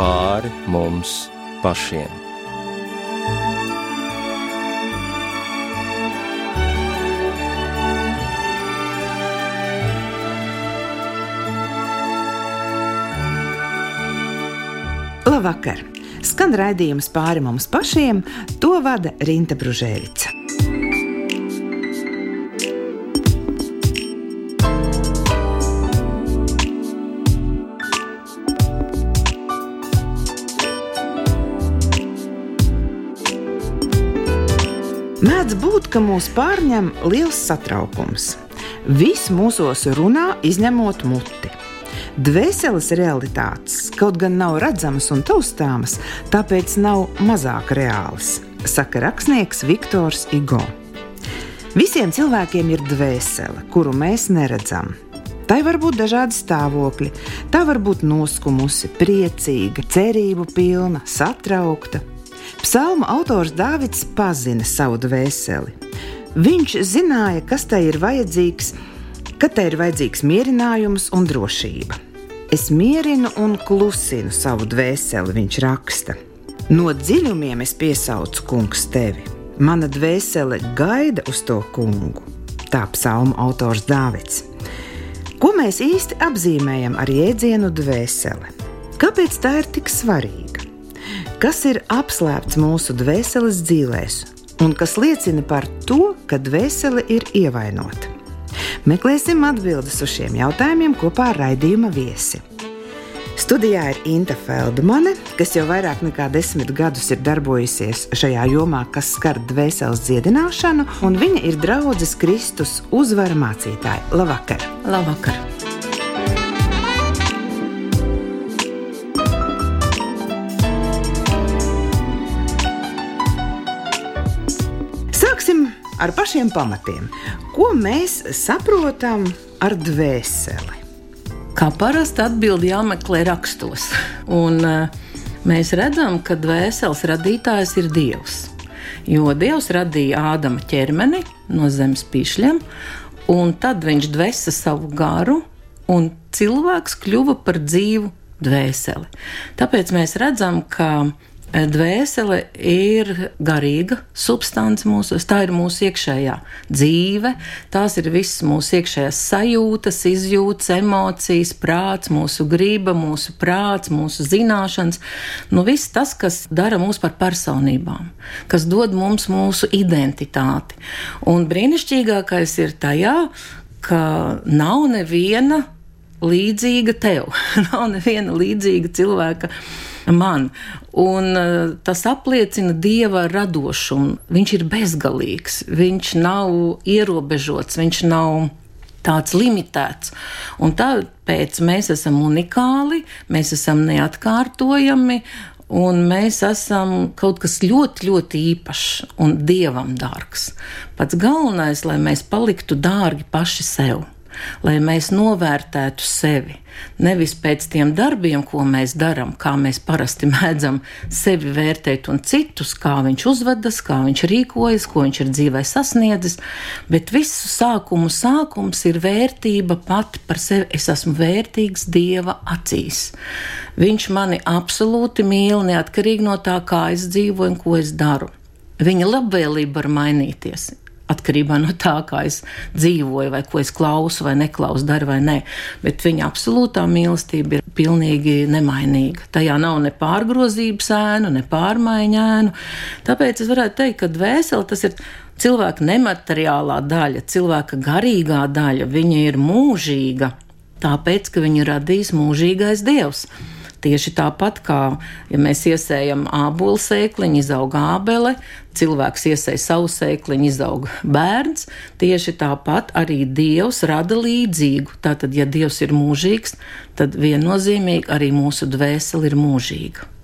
pāri mums pašiem. Labvakar! Skan raidījums pāri mums pašiem, to vada Rīta Brunēvica. Ka mūs pārņem liels satraukums. Viss mūsos runā, izņemot muti. Dvēseles realitātes kaut gan nav redzamas un taustāmas, tāpēc nav mazāk reālas, saka rakstnieks Viktors Igo. Visiem cilvēkiem ir dvēsele, kuru mēs neredzam. Tai var būt dažādi stāvokļi. Tā var būt noskumusi, priecīga, cerību pilna, satraukta, Psalma autors Dāvids pazina savu dvēseli. Viņš zināja, kas tai ir vajadzīgs, ka tai ir vajadzīgs mierinājums un drošība. Es mierinu un klusinu savu dvēseli, viņš raksta. No dziļumiem es piesaucu kungs tevi. Mana dvēsele gaida uz to kungu. Tā psalma autors Dāvids. Ko mēs īsti apzīmējam ar jēdzienu dvēsele? Kāpēc tā ir tik svarīga? Kas ir apslēpts mūsu dvēseles dzīvēs un kas liecina par to, ka dvēsele ir ievainota. Meklēsim atbildes uz šiem jautājumiem kopā ar raidījuma viesi. Studijā ir Inte Feldmane, kas jau vairāk nekā desmit gadus ir darbojusies šajā jomā, kas skar dvēseles dziedināšanu, un viņa ir draudzes Kristus uzvara mācītāja. Labvakar! Labvakar! Ar pašiem pamatiem. Ko mēs saprotam ar dvēseli? Kā parasti atbildi jāmeklē rakstos. Un, uh, mēs redzam, ka dvēseles radītājs ir Dievs. Jo Dievs radīja Ādama ķermeni no zemes pišļiem, un tad viņš dvēsa savu garu, un cilvēks kļuva par dzīvu dvēseli. Tāpēc mēs redzam, ka Dvēsele ir garīga substance mūsos, tā ir mūsu iekšējā dzīve, tās ir visas mūsu iekšējās sajūtas, izjūtas, emocijas, prāts, mūsu griba, mūsu prāts, mūsu zināšanas. Nu, viss tas, kas dara mūs par personībām, kas dod mums mūsu identitāti. Un brīnišķīgākais ir tajā, ka nav neviena līdzīga tev, nav neviena līdzīga cilvēka man. Un uh, tas apliecina dieva radošumu. Viņš ir bezgalīgs, viņš nav ierobežots, viņš nav tāds limitēts. Un tāpēc mēs esam unikāli, mēs esam neatkārtojami. Un mēs esam kaut kas ļoti, ļoti īpašs un dievam dārgs. Pats galvenais, lai mēs paliktu dārgi paši sev lai mēs novērtētu sevi. Nevis pēc tiem darbiem, ko mēs darām, kā mēs parasti mēdzam sevi vērtēt un citus, kā viņš uzvedas, kā viņš rīkojas, ko viņš ir dzīvē sasniedzis, bet visu sākumu sākums ir vērtība pati par sevi. Es esmu vērtīgs Dieva acīs. Viņš mani absolūti mīl, neatkarīgi no tā, kā es dzīvoju un ko es daru. Viņa labvēlība var mainīties atkarībā no tā, kā es dzīvoju, vai ko es klausu, vai neklausu, daru vai nē. Bet viņa absolūtā mīlestība ir pilnīgi nemainīga. Tajā nav ne pārgrozības ēnu, ne pārmaiņu ēnu. Tāpēc es varētu teikt, ka dvēsele tas ir cilvēka nemateriālā daļa, cilvēka garīgā daļa. Viņa ir mūžīga, tāpēc, ka viņu radīs mūžīgais dievs. Tieši tāpat kā ja mēs iesējam ābolu sēkliņu, izaug ābele, cilvēks iesēja savu sēkliņu, izaug bērns. Tieši tāpat arī Dievs rada līdzīgu. Tātad, ja Dievs ir mūžīgs, tad viennozīmīgi arī mūsu dvēsele ir mūžīga.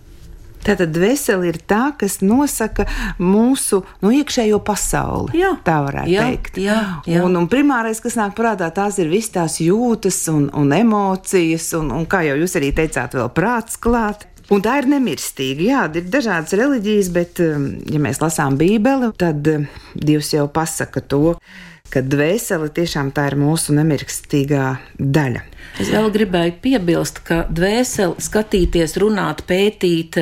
Tātad dvēsele ir tā, kas nosaka mūsu nu, iekšējo pasauli. Jā, tā varētu jā, teikt. Jā, jā. Un, un primārais, kas nāk prātā, tās ir visas tās jūtas un, un emocijas, un, un kā jau jūs arī teicāt, vēl prāts klāt. Un tā ir nemirstīga. Jā, ir dažādas reliģijas, bet, um, ja mēs lasām Bībeli, tad um, Dievs jau pasaka to, ka dvēsele tiešām tā ir mūsu nemirstīgā daļa. Es vēl gribēju piebilst, ka dvēseli skatīties, runāt, pētīt,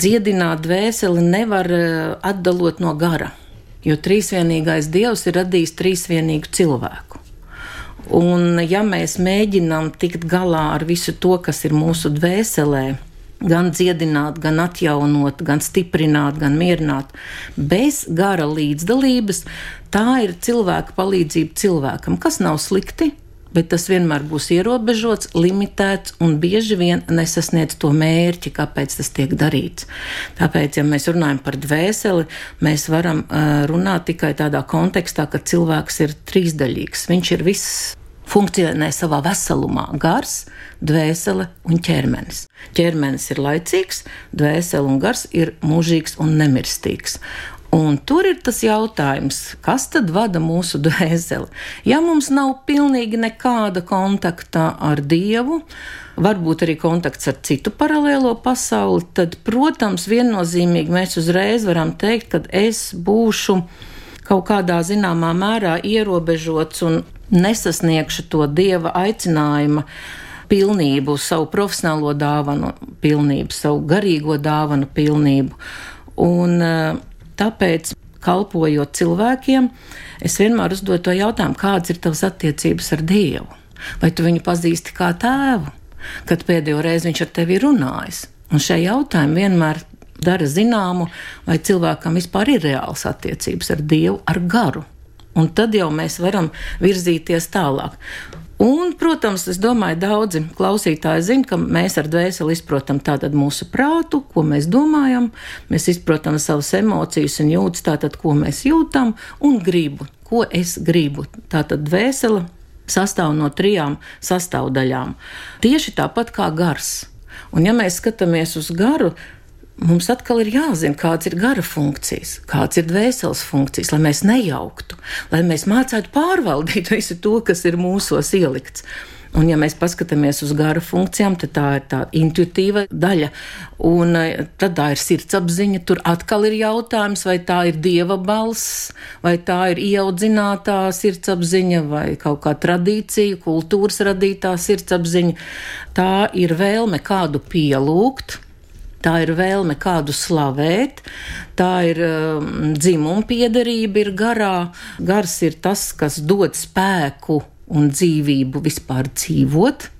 dziedināt dvēseli nevar atdalot no gara. Jo trīsvienīgais dievs ir radījis trīsvienīgu cilvēku. Un, ja mēs mēģinām tikt galā ar visu to, kas ir mūsu dvēselē, gan dziedināt, gan atjaunot, gan stiprināt, gan mierināt, bez gara līdzdalības, tā ir cilvēka palīdzība cilvēkam, kas nav slikti. Bet tas vienmēr būs ierobežots, limitēts un bieži vien nesasniedz to mērķi, kāpēc tas tiek darīts. Tāpēc, ja mēs runājam par dvēseli, mēs varam uh, runāt tikai tādā kontekstā, ka cilvēks ir trīsdaļīgs. Viņš ir viss funkcionē savā veselumā - gars, dvēsele un ķermenis. Ķermenis ir laicīgs, dvēsele un gars ir mūžīgs un nemirstīgs. Un tur ir tas jautājums, kas tad vada mūsu dvēseli? Ja mums nav pilnīgi nekāda kontakta ar Dievu, varbūt arī kontakts ar citu paralēlo pasauli, tad, protams, viennozīmīgi mēs uzreiz varam teikt, ka es būšu kaut kādā zināmā mērā ierobežots un nesasniegšu to dieva aicinājuma pilnību, savu profesionālo dāvanu pilnību, savu garīgo dāvanu pilnību. Un eh, tāpēc, kalpojot cilvēkiem, es vienmēr uzdodu to jautājumu, kādas ir tavas attiecības ar Dievu? Vai tu viņu pazīsti kā tēvu, kad pēdējo reizi viņš ar tevi runājis? Un šie jautājumi vienmēr dara zināmu, vai cilvēkam vispār ir reāls attiecības ar Dievu, ar garu. Un tad jau mēs varam virzīties tālāk. Un, protams, es domāju, daudzi klausītāji zina, ka mēs ar dvēseli izprotam tātad mūsu prātu, ko mēs domājam, mēs izprotam savas emocijas un jūtas tātad, ko mēs jūtam, un gribu, ko es gribu. Tātad dvēsele sastāv no trijām sastāvdaļām. Tieši tāpat kā gars. Un ja mēs skatāmies uz garu, mums atkal ir jāzina, kādas ir gara funkcijas, kādas ir dvēseles funkcijas, lai mēs nejauktu, lai mēs mācītu pārvaldīt visu to, kas ir mūsos ielikts. Un, ja mēs paskatāmies uz gara funkcijām, tad tā ir tā intuitīva daļa, un eh, tad tā ir sirdsapziņa. Tur atkal ir jautājums, vai tā ir dieva balss, vai tā ir ieaudzinātā sirdsapziņa, vai kaut kā tradīcija, kultūras radītā sirdsapziņa. Tā ir vēlme kādu pielūgt tā ir vēlme kādu slavēt, tā ir um, dzimuma piederība, ir garā. Gars ir tas, kas dod spēku un dzīvību vispār dzīvot.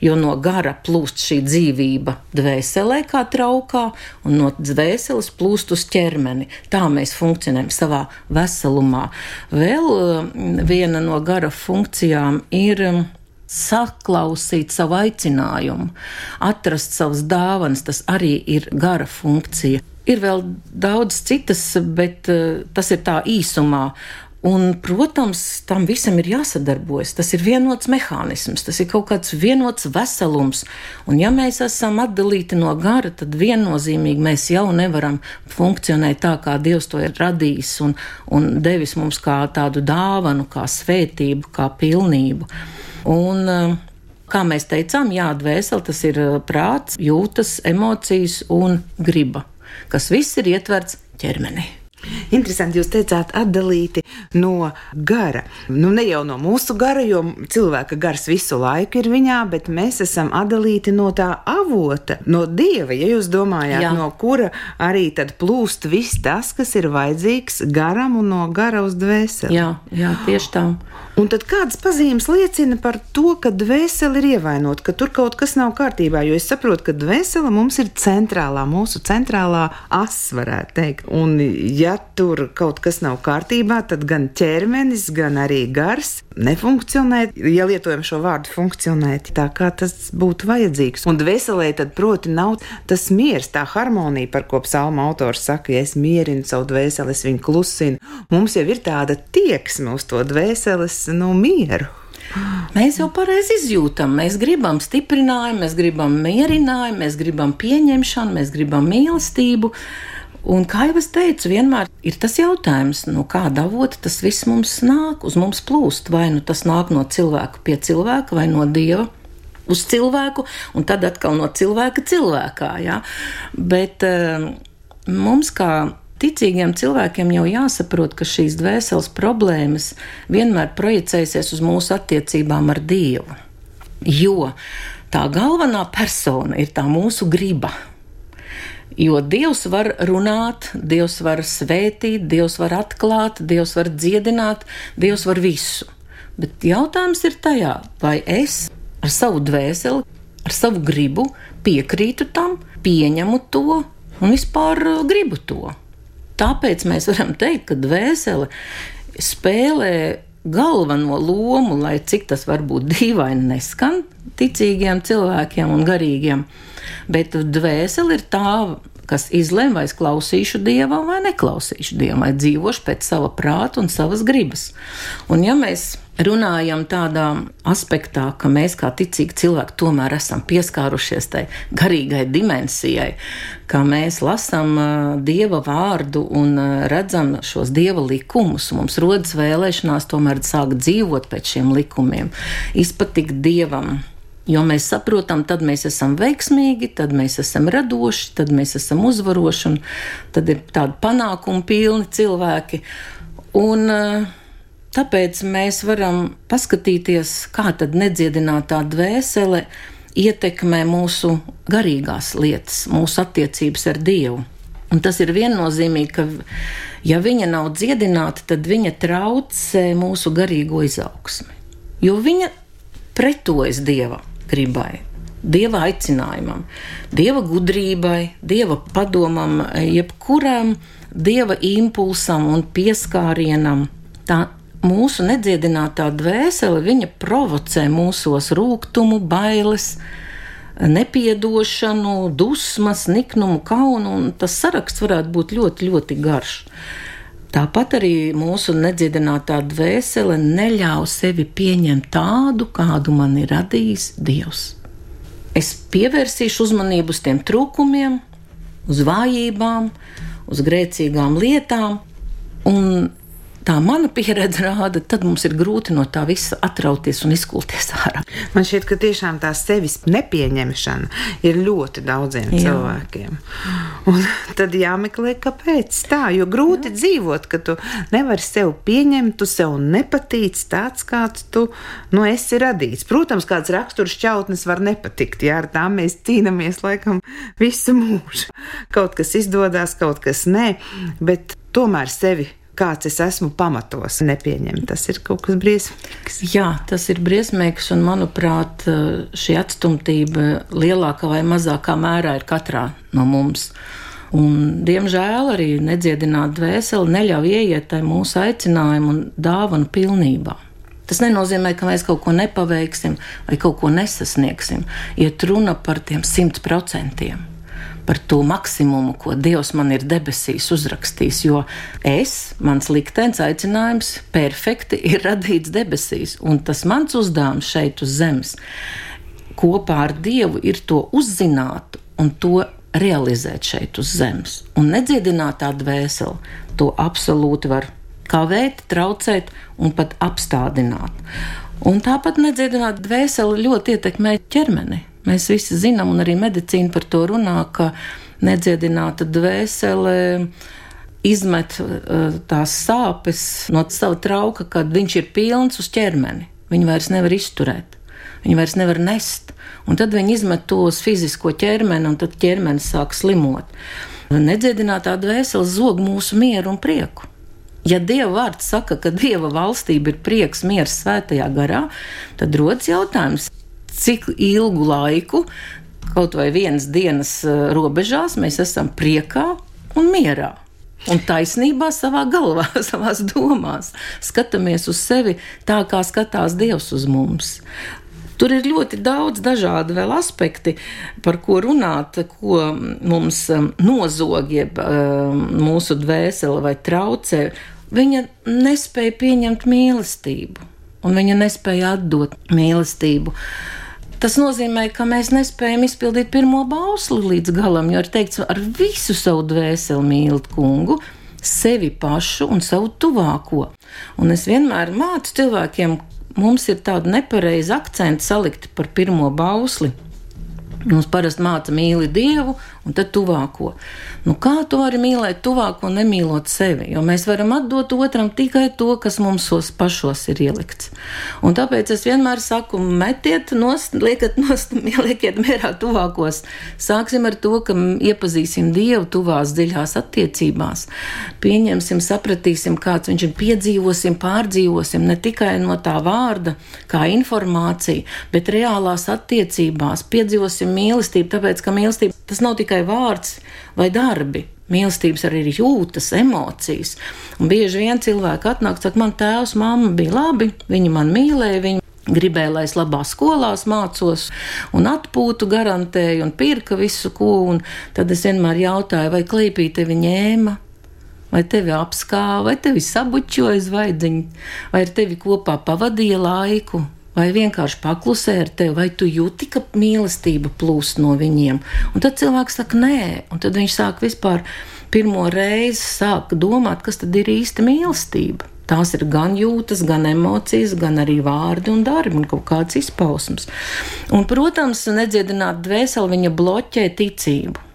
Jo no gara plūst šī dzīvība dvēselē, kā traukā, un no dvēseles plūst uz ķermeni. Tā mēs funkcionējam savā veselumā. Vēl um, viena no gara funkcijām ir um, saklausīt savu aicinājumu, atrast savas dāvanas, tas arī ir gara funkcija. Ir vēl daudz citas, bet uh, tas ir tā īsumā. Un, protams, tam visam ir jāsadarbojas. Tas ir vienots mehānisms, tas ir kaut kāds vienots veselums. Un, ja mēs esam atdalīti no gara, tad viennozīmīgi mēs jau nevaram funkcionēt tā, kā Dievs to ir radījis un, un devis mums kā tādu dāvanu, kā svētību, kā pilnību. Un, eh, kā mēs teicām, jā, dvēseli tas ir eh, prāts, jūtas, emocijas un griba, kas viss ir ietverts ķermenī. Interesanti, jūs teicāt, atdalīti no gara. Nu, ne jau no mūsu gara, jo cilvēka gars visu laiku ir viņā, bet mēs esam atdalīti no tā avota, no dieva. Ja jūs domājat, Jā. no kura arī tad plūst viss tas, kas ir vajadzīgs garam un no gara uz dvēseli. Jā, jā tieši tā. Un tad kādas pazīmes liecina par to, ka dvēsele ir ievainota, ka tur kaut kas nav kārtībā? Jo es saprotu, ka dvēsele mums ir centrālā, mūsu centrālā asa, varētu teikt. Un, ja tur kaut kas nav kārtībā, tad gan ķermenis, gan arī gars nefunkcionē, ja lietojam šo vārdu funkcionēt tā, kā tas būtu vajadzīgs. Un dvēselē tad, proti, nav tas miers, tā harmonija, par ko psalma autors saka, ja es mierinu savu dvēseli, es viņu klusinu. Mums jau ir tāda tieksme uz to dvēseles nu, mieru. Mēs jau pareizi izjūtam, mēs gribam stiprinājumu, mēs gribam mierinājumu, mēs gribam pieņemšanu, mēs gribam mīlestību. Un, kā jau es teicu, vienmēr ir tas jautājums, no kāda avota tas viss mums nāk, uz mums plūst. Vai nu tas nāk no cilvēka pie cilvēka, vai no dieva uz cilvēku, un tad atkal no cilvēka cilvēkā. Ja? Bet um, mums, kā ticīgiem cilvēkiem jau jāsaprot, ka šīs dvēseles problēmas vienmēr projicēsies uz mūsu attiecībām ar Dievu. Jo tā galvenā persona ir tā mūsu griba. Jo Dievs var runāt, Dievs var svētīt, Dievs var atklāt, Dievs var dziedināt, Dievs var visu. Bet jautājums ir tajā, vai es ar savu dvēseli, ar savu gribu piekrītu tam, pieņemu to un vispār uh, gribu to. Tāpēc mēs varam teikt, ka dvēsele spēlē galveno lomu, lai cik tas varbūt dīvaini neskan ticīgiem cilvēkiem un garīgiem, bet dvēsele ir tā, kas izlem, vai es klausīšu dievam vai neklausīšu dievam, vai dzīvošu pēc sava prāta un savas gribas. Un ja mēs runājam tādā aspektā, ka mēs kā ticīgi cilvēki tomēr esam pieskārušies tai garīgai dimensijai, ka mēs lasām uh, dieva vārdu un uh, redzam šos dieva likumus, mums rodas vēlēšanās tomēr sākt dzīvot pēc šiem likumiem, izpatikt dievam. Jo mēs saprotam, tad mēs esam veiksmīgi, tad mēs esam radoši, tad mēs esam uzvaroši, un tad ir tādi panākumi pilni cilvēki. Un, uh, Tāpēc mēs varam paskatīties, kā tad nedziedinātā dvēsele ietekmē mūsu garīgās lietas, mūsu attiecības ar Dievu. Un tas ir viennozīmīgi, ka, ja viņa nav dziedināta, tad viņa traucē mūsu garīgo izaugsmi. Jo viņa pretojas Dieva gribai, Dieva aicinājumam, Dieva gudrībai, Dieva padomam, jebkuram Dieva impulsam un pieskārienam. Tā mūsu nedziedinātā dvēsele, viņa provocē mūsos rūkumu, bailes, nepiedošanu, dusmas, niknumu, kaunu, un tas saraksts varētu būt ļoti, ļoti garš. Tāpat arī mūsu nedziedinātā dvēsele neļauj sevi pieņemt tādu, kādu man ir radījis Dievs. Es pievērsīšu uzmanību uz tiem trūkumiem, uz vājībām, uz grēcīgām lietām, un tā mana pieredze rāda, tad mums ir grūti no tā visa atrauties un izkulties ārā. Man šķiet, ka tiešām tā sevis nepieņemšana ir ļoti daudziem Jā. cilvēkiem. Un tad jāmeklē, kāpēc tā, jo grūti Jā. dzīvot, ka tu nevari sev pieņemt, tu sev nepatīc tāds, kāds tu nu, esi radīts. Protams, kāds raksturs šķautnes var nepatikt, jā, ar tām mēs cīnāmies laikam visu mūžu. Kaut kas izdodas, kaut kas nē, bet tomēr sevi kāds es esmu pamatos, nepieņemt. Tas ir kaut kas briesmīgs. Jā, tas ir briesmīgs, un manuprāt, šī atstumtība lielākā vai mazākā mērā ir katrā no mums. Un, diemžēl arī nedziedināt dvēseli neļauj ieiet tajā mūsu aicinājumu un dāvanu pilnībā. Tas nenozīmē, ka mēs kaut ko nepaveiksim vai kaut ko nesasniegsim. Iet runa par tiem simt procentiem par to maksimumu, ko Dievs man ir debesīs uzrakstījis. Jo es, mans liktenis, aicinājums, perfekti ir radīts debesīs, un tas mans uzdevums šeit uz zemes kopā ar Dievu ir to uzzināt un to realizēt šeit uz zemes. Un nedziedinātā dvēsele to absolūti var kavēt, traucēt un pat apstādināt. Un tāpat nedziedināta dvēsele ļoti ietekmē ķermeni. Mēs visi zinām, un arī medicīna par to runā, ka nedziedināta dvēsele izmet uh, tās sāpes no sava trauka, kad viņš ir pilns uz ķermeni. Viņu vairs nevar izturēt, viņu vairs nevar nest. Un tad viņi izmet to uz fizisko ķermeni, un tad ķermenis sāk slimot. Nedziedinātā dvēsele zog mūsu mieru un prieku. Ja Dieva vārds saka, ka Dieva valstība ir prieks, miers, svētajā garā, tad rodas jautājums, cik ilgu laiku, kaut vai vienas dienas eh, robežās, mēs esam priekā un mierā. Un taisnībā savā galvā, savā domās, skatāmies uz sevi tā, kā skatās Dievs uz mums. Tur ir ļoti daudz dažādu vēl aspekti, par ko runāt, ko mums eh, nozog, jeb eh, mūsu dvēsele vai traucē. Viņa nespēja pieņemt mīlestību, un viņa nespēja atdot mīlestību. Tas nozīmē, ka mēs nespējam izpildīt pirmo bausli līdz galam, jo ir teikts, ar visu savu dvēseli mīlit kungu, sevi pašu un savu tuvāko. Un es vienmēr mācu cilvēkiem, mums ir tāda nepareiza akcenta salikt par pirmo bausli. Mums parasti māca mīli Dievu un tad tuvāko. Nu, kā tu vari mīlēt tuvāko, nemīlot sevi? Jo mēs varam atdot otram tikai to, kas mums pašos ir ielikts. Un tāpēc es vienmēr saku, metiet nost, liekat nost, lieciet mierā tuvākos. Sāksim ar to, ka iepazīsim Dievu tuvās dziļās attiecībās. Pieņemsim, sapratīsim, kāds viņš ir, piedzīvosim, pārdzīvosim ne tikai no tā vārda, kā informācija, bet reālās attiecībās. Piedzīvosim mīlestību, tāpēc ka mīlestība tas nav tikai vārds vai darbi. Mīlestības arī ir jūtas, emocijas. Un bieži vien cilvēki atnāk, saka, man tēvs, mamma bija labi, viņi man mīlēja, viņi gribēja, lai es labās skolās mācos, un atpūtu garantēju, un pirka visu ko. Un tad es vienmēr jautāju, vai klīpī tevi ņēma. Vai tevi apskāva, vai tevi sabučoja zvaigzniņi, vai ar tevi kopā pavadīja laiku, vai vienkārši paklusē ar tevi, vai tu jūti, ka mīlestība plūst no viņiem. Un tad cilvēks saka, nē, un tad viņš sāk vispār pirmo reizi sāk domāt, kas tad ir īsta mīlestība. Tās ir gan jūtas, gan emocijas, gan arī vārdi un darbi un kaut kāds izpausms. Un, protams, nedziedināt dvēseli viņa bloķē ticību.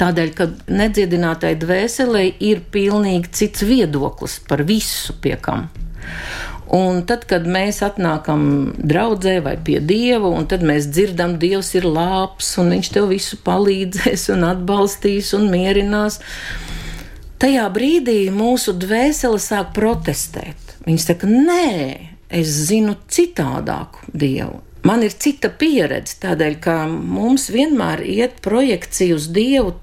Tādēļ, ka nedziedinātai dvēselē ir pilnīgi cits viedoklis par visu, pie kam. Un tad, kad mēs atnākam draudzē vai pie Dieva, un tad mēs dzirdam, Dievs ir labs, un Viņš tev visu palīdzēs, un atbalstīs un mierinās, tajā brīdī mūsu dvēsele sāk protestēt. Viņa saka, nē, es zinu citādāku Dievu. Man ir cita pieredze, tādēļ, ka mums vienmēr iet projekcija uz Dievu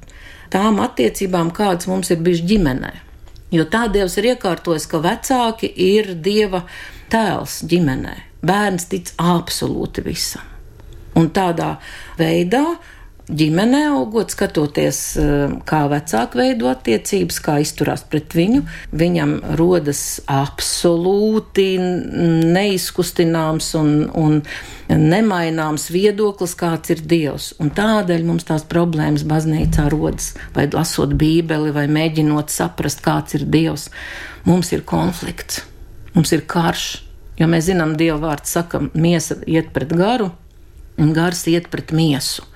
tām attiecībām, kādas mums ir bijušas ģimenē. Jo tā Dievs ir iekārtojis, ka vecāki ir Dieva tēls ģimenē. Bērns tic absolūti visam. Un tādā veidā ģimenē augot, skatoties, eh, kā vecāki veido attiecības, kā izturās pret viņu, viņam rodas absolūti neizkustināms un, un nemaināms viedoklis, kāds ir Dievs. Un tādēļ mums tās problēmas baznīcā rodas, vai lasot Bībeli, vai mēģinot saprast, kāds ir Dievs. Mums ir konflikts, mums ir karš, jo mēs zinām, Dieva vārds saka, miesa iet pret garu, un gars iet pret miesu.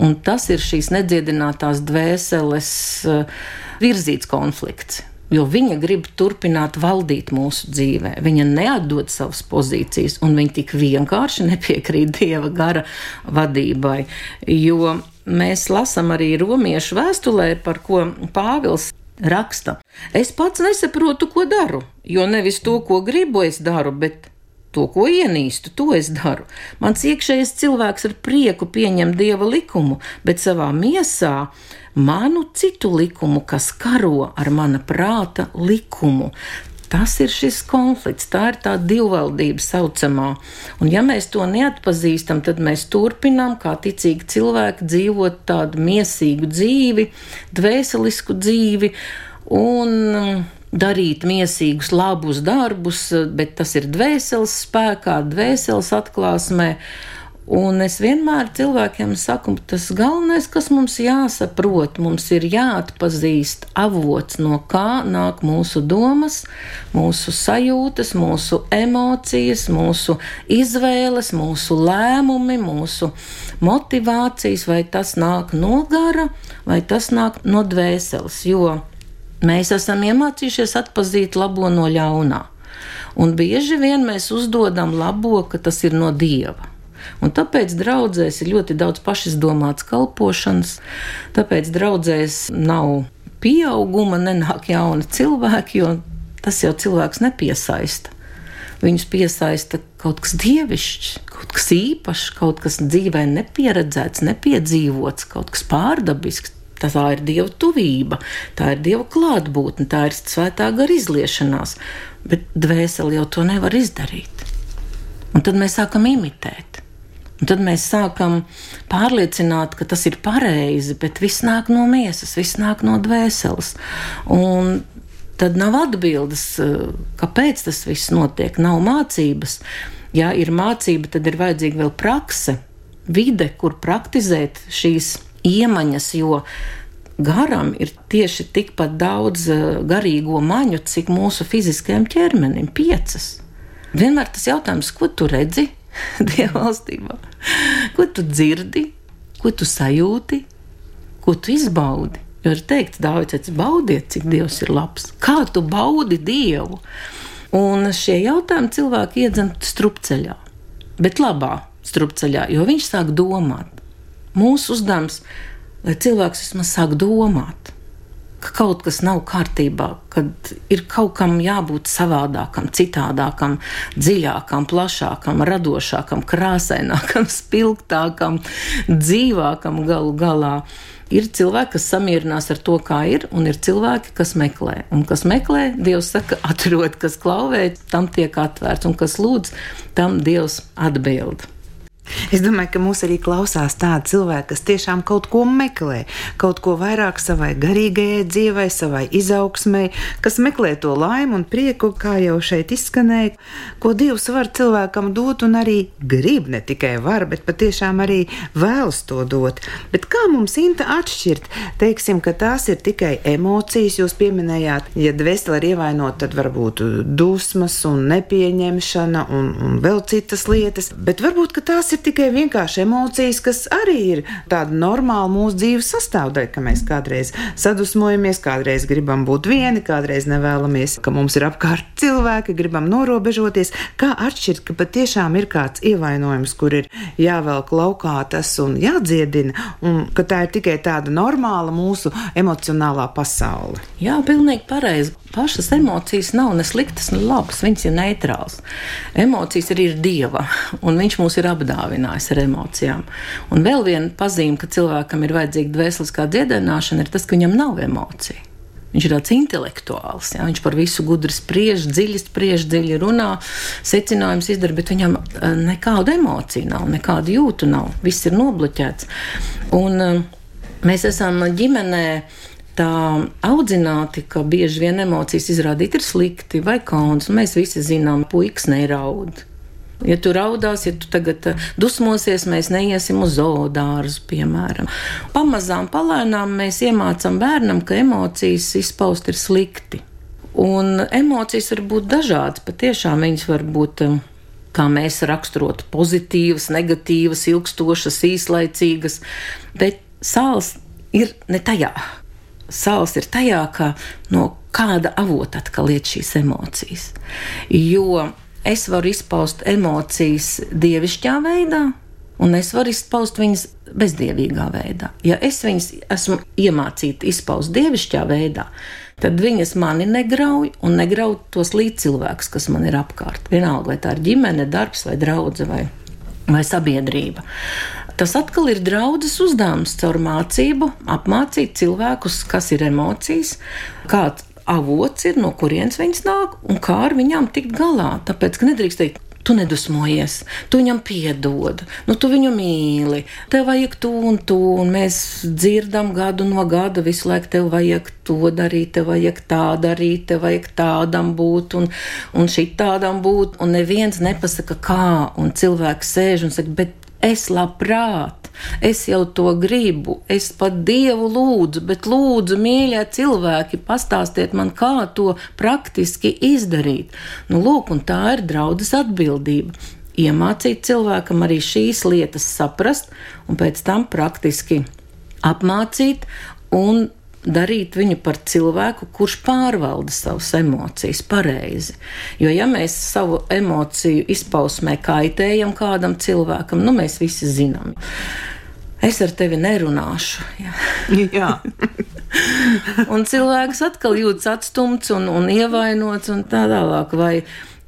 Un tas ir šīs nedziedinātās dvēseles eh, virzīts konflikts. Jo viņa grib turpināt valdīt mūsu dzīvē. Viņa neatdod savas pozīcijas, un viņa tik vienkārši nepiekrīt dieva gara vadībai. Jo mēs lasām arī romiešu vēstulē, par ko Pāvils raksta. Es pats nesaprotu, ko daru, jo nevis to, ko gribu, es daru, bet To, ko ienīstu, to es daru. Mans iekšējais cilvēks ar prieku pieņem dieva likumu, bet savā miesā manu citu likumu, kas karo ar mana prāta likumu. Tas ir šis konflikts, tā ir tā divvaldība saucamā. Un ja mēs to neatpazīstam, tad mēs turpinām kā ticīgi cilvēki dzīvot tādu miesīgu dzīvi, dvēselisku dzīvi un darīt miesīgus, labus darbus, bet tas ir dvēseles spēkā, dvēseles atklāsmē. Un es vienmēr cilvēkiem saku, tas galvenais, kas mums jāsaprot, mums ir jāatpazīst avots, no kā nāk mūsu domas, mūsu sajūtas, mūsu emocijas, mūsu izvēles, mūsu lēmumi, mūsu motivācijas, vai tas nāk no gara, vai tas nāk no dvēseles. Jo Mēs esam iemācījušies atpazīt labo no ļaunā. Un bieži vien mēs uzdodam labo, ka tas ir no dieva. Un tāpēc draudzēs ir ļoti daudz pašizdomāts kalpošanas, tāpēc draudzēs nav pieauguma, nenāk jauni cilvēki, jo tas jau cilvēks nepiesaista. Viņus piesaista kaut kas dievišķs, kaut kas īpašs, kaut kas dzīvē nepieredzēts, nepiedzīvots, kaut kas pārdabisks. Tā ir dieva tuvība, tā ir dieva klātbūtne, tā ir svētā gara izliešanās, bet dvēseli jau to nevar izdarīt. Un tad mēs sākam imitēt. Un tad mēs sākam pārliecināt, ka tas ir pareizi, bet viss nāk no miesas, viss nāk no dvēseles. Un tad nav atbildes, kāpēc tas viss notiek. Nav mācības. Ja ir mācība, tad ir vajadzīga vēl prakse, vide, kur praktizēt šīs iemaņas, jo garam ir tieši tikpat daudz eh, garīgo maņu, cik mūsu fiziskajam ķermenim - piecas. Vienmēr tas jautājums, ko tu redzi Dieva valstībā, ko tu dzirdi, ko tu sajūti, ko tu izbaudi. Jo ir teikts, Dārvids, baudiet, cik Dievs ir labs. Kā tu baudi Dievu? Un šie jautājumi cilvēki iedzen strupceļā, bet labā strupceļā, jo viņš sāk domāt. Mūsu uzdevums, lai cilvēks vismaz sāk domāt ka kaut kas nav kārtībā, kad ir kaut kam jābūt savādākam, citādākam, dziļākam, plašākam, radošākam, krāsainākam, spilgtākam, dzīvākam galu galā. Ir cilvēki, kas samierinās ar to, kā ir, un ir cilvēki, kas meklē. Un kas meklē, Dievs saka, atrod, kas klauvē, tam tiek atvērts, un kas lūdz, tam Dievs atbild. Es domāju, ka mūs arī klausās tādi cilvēki, kas tiešām kaut ko meklē, kaut ko vairāk savai garīgajai dzīvei, savai izaugsmai, kas meklē to laimu un prieku, kā jau šeit izskanēja, ko Dievs var cilvēkam dot un arī grib, ne tikai var, bet patiešām arī vēlas to dot. Bet kā mums Inta atšķirt? Teiksim, ka tās ir tikai emocijas, jūs pieminējāt, ja dvēseli ir ievainota, tad varbūt dusmas un nepieņemšana un, un vēl citas lietas, bet varbūt tās ir ir tikai vienkārši emocijas, kas arī ir tāda normāla mūsu dzīves sastāvdaļa, ka mēs kādreiz sadusmojamies, kādreiz gribam būt vieni, kādreiz nevēlamies, ka mums ir apkārt cilvēki, gribam norobežoties. Kā atšķirt, ka patiešām ir kāds ievainojums, kur ir jāvelk laukā tas un jādziedina, un ka tā ir tikai tāda normāla mūsu emocionālā pasaule? Jā, pilnīgi pareizi pašas emocijas nav ne sliktas, ne labas. Viņas ir neitrāls. Emocijas arī ir dieva, un viņš mūs ir apdāvinājis ar emocijām. Un vēl viena pazīme, ka cilvēkam ir vajadzīga dvēseliskā dziedināšana, ir tas, ka viņam nav emociju. Viņš ir tāds intelektuāls, ja? viņš par visu gudri spriež, dziļi spriež, dziļi runā, secinājums izdara, bet viņam eh, nekādu emociju nav, nekādu jūtu nav. Viss ir nobloķēts. Un eh, mēs esam ģimenē tā audzināti, ka bieži vien emocijas izrādīt ir slikti vai kauns. Mēs visi zinām, puikas neraud. Ja tu raudās, ja tu tagad uh, dusmosies, mēs neiesim uz zoodārzu, piemēram. Pamazām, palēnām mēs iemācām bērnam, ka emocijas izpaust ir slikti. Un emocijas var būt dažādas, patiešām viņas var būt um, kā mēs raksturotu, pozitīvas, negatīvas, ilgstošas, īslaicīgas, bet sāls ir ne tajā sāls ir tajā, ka no kāda avota atkal iet šīs emocijas. Jo es varu izpaust emocijas dievišķā veidā, un es varu izpaust viņas bezdievīgā veidā. Ja es viņas esmu iemācīta izpaust dievišķā veidā, tad viņas mani negrauj un negrauj tos līdzcilvēkus, kas man ir apkārt. Vienalga, vai tā ir ģimene, darbs vai draudzene vai, vai sabiedrība. Tas atkal ir draudzes uzdevums caur mācību, apmācīt cilvēkus, kas ir emocijas, kāds avots ir, no kurienes viņas nāk un kā ar viņām tikt galā. Tāpēc, nedrīkst teikt, tu nedusmojies, tu viņam piedod, nu, tu viņu mīli, tev vajag to un to, un mēs dzirdam gadu no gada visu laiku, tev vajag to darīt, tev vajag tā darīt, tev vajag tādam būt, un, un šī tādam būt, un neviens nepasaka kā, un cilvēks sēž un saka, bet Es labprāt, es jau to gribu, es pat Dievu lūdzu, bet lūdzu, mīļie cilvēki, pastāstiet man, kā to praktiski izdarīt. Nu, lūk, un tā ir draudzes atbildība. Iemācīt cilvēkam arī šīs lietas saprast, un pēc tam praktiski apmācīt un darīt viņu par cilvēku, kurš pārvalda savas emocijas pareizi. Jo, ja mēs savu emociju izpausmē kaitējam kādam cilvēkam, nu mēs visi zinām. Es ar tevi nerunāšu. Jā. Jā. un cilvēks atkal jūtas atstumts un, un ievainots un tā tālāk. Vai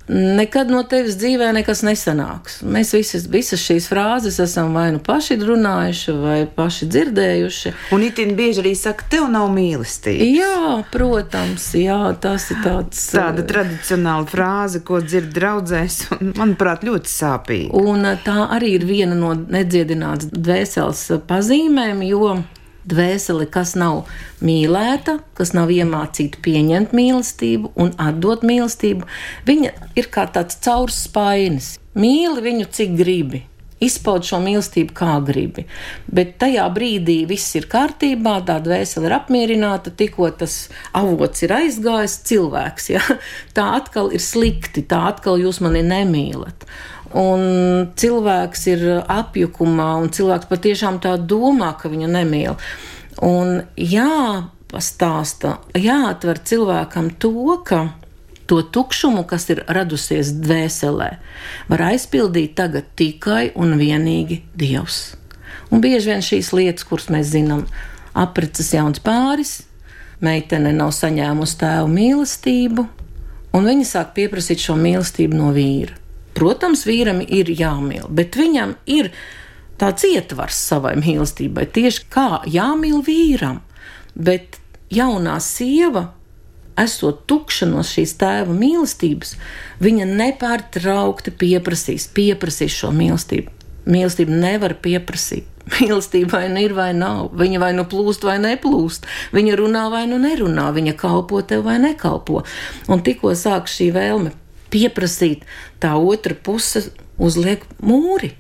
nekad no tevis dzīvē nekas nesanāks. Mēs visas, visas šīs frāzes esam vai nu paši runājuši, vai paši dzirdējuši. Un itin bieži arī saka, tev nav mīlestības. Jā, protams, jā, tas ir tāds. Tāda tradicionāla frāze, ko dzird draudzēs, un manuprāt, ļoti sāpīga. Un tā arī ir viena no nedziedinātas dvēseles pazīmēm, jo Dvēseli, kas nav mīlēta, kas nav iemācīta pieņemt mīlestību un atdot mīlestību, viņa ir kā tāds caurspainis. Mīli viņu, cik gribi, izpaud šo mīlestību, kā gribi. Bet tajā brīdī viss ir kārtībā, tā dvēsele ir apmierināta, tikko tas avots ir aizgājis, cilvēks. Ja? Tā atkal ir slikti, tā atkal jūs mani nemīlat un cilvēks ir apjukumā, un cilvēks patiešām tā domā, ka viņu nemīl. Un jāpastāsta, jāatver cilvēkam to, ka to tukšumu, kas ir radusies dvēselē, var aizpildīt tagad tikai un vienīgi Dievs. Un bieži vien šīs lietas, kuras mēs zinām, apreces jauns pāris, meitene nav saņēmusi tēvu mīlestību, un viņa sāk pieprasīt šo mīlestību no vīra. Protams, vīram ir jāmīl, bet viņam ir tāds ietvars savai mīlestībai, tieši kā jāmīl vīram. Bet jaunā sieva, esot tukša no šīs tēva mīlestības, viņa nepārtraukti pieprasīs, pieprasīs šo mīlestību. Mīlestību nevar pieprasīt. Mīlestība vai nu ir vai nav. Viņa vai nu plūst vai neplūst. Viņa runā vai nu nerunā. Viņa kalpo tev vai nekalpo. Un tikko sāk šī vēlme pieprasīt, tā otra puse uzliek mūri,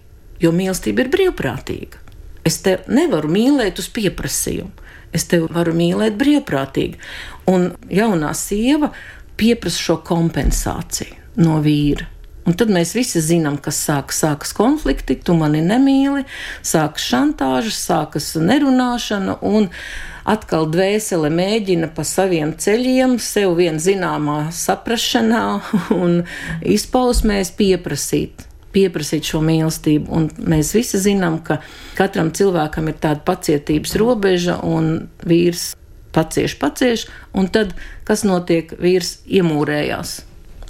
jo mīlestība ir brīvprātīga. Es te nevaru mīlēt uz pieprasījumu, es tevi varu mīlēt brīvprātīgi. Un jaunā sieva pieprasa šo kompensāciju no vīra. Un tad mēs visi zinām, kas sākas, sākas konflikti, tu mani nemīli, sākas šantāžas, sākas nerunāšana, un atkal dvēsele mēģina pa saviem ceļiem, sev vien zināmā saprašanā un izpausmēs pieprasīt. Pieprasīt šo mīlestību, un mēs visi zinām, ka katram cilvēkam ir tāda pacietības robeža, un vīrs pacieš, pacieš, un tad kas notiek? Vīrs iemūrējās,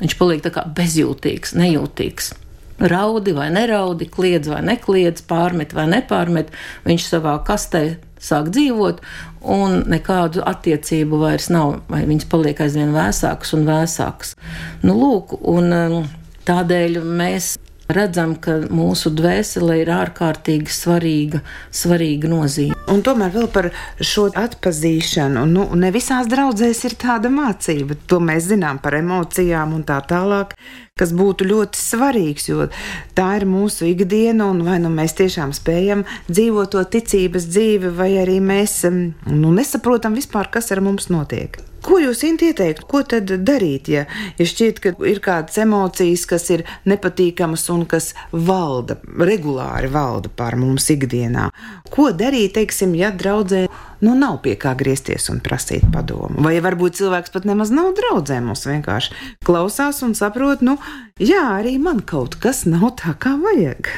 Viņš paliek tā kā bezjūtīgs, nejūtīgs. Raudi vai neraudi, kliedz vai nekliedz, pārmet vai nepārmet, viņš savā kastē sāk dzīvot, un nekādu attiecību vairs nav, vai viņas paliek aizvien vēsākas un vēsākas. Nu, lūk, un um, tādēļ mēs redzam, ka mūsu dvēsele ir ārkārtīgi svarīga, svarīga nozīme. Un tomēr vēl par šo atpazīšanu. Nu, ne visās draudzēs ir tāda mācība. To mēs zinām par emocijām un tā tālāk, kas būtu ļoti svarīgs, jo tā ir mūsu ikdiena, un vai nu mēs tiešām spējam dzīvot to ticības dzīvi, vai arī mēs nu, nesaprotam vispār, kas ar mums notiek. Ko jūs ieteiktu, ko tad darīt, ja, ja šķiet, ka ir kādas emocijas, kas ir nepatīkamas un kas valda, regulāri valda pār mums ikdienā? Ko darīt, teiksim, ja draudzē nu nav pie kā griezties un prasīt padomu? Vai varbūt cilvēks pat nemaz nav draudzē, mums vienkārši klausās un saprot, nu, jā, arī man kaut kas nav tā, kā vajag.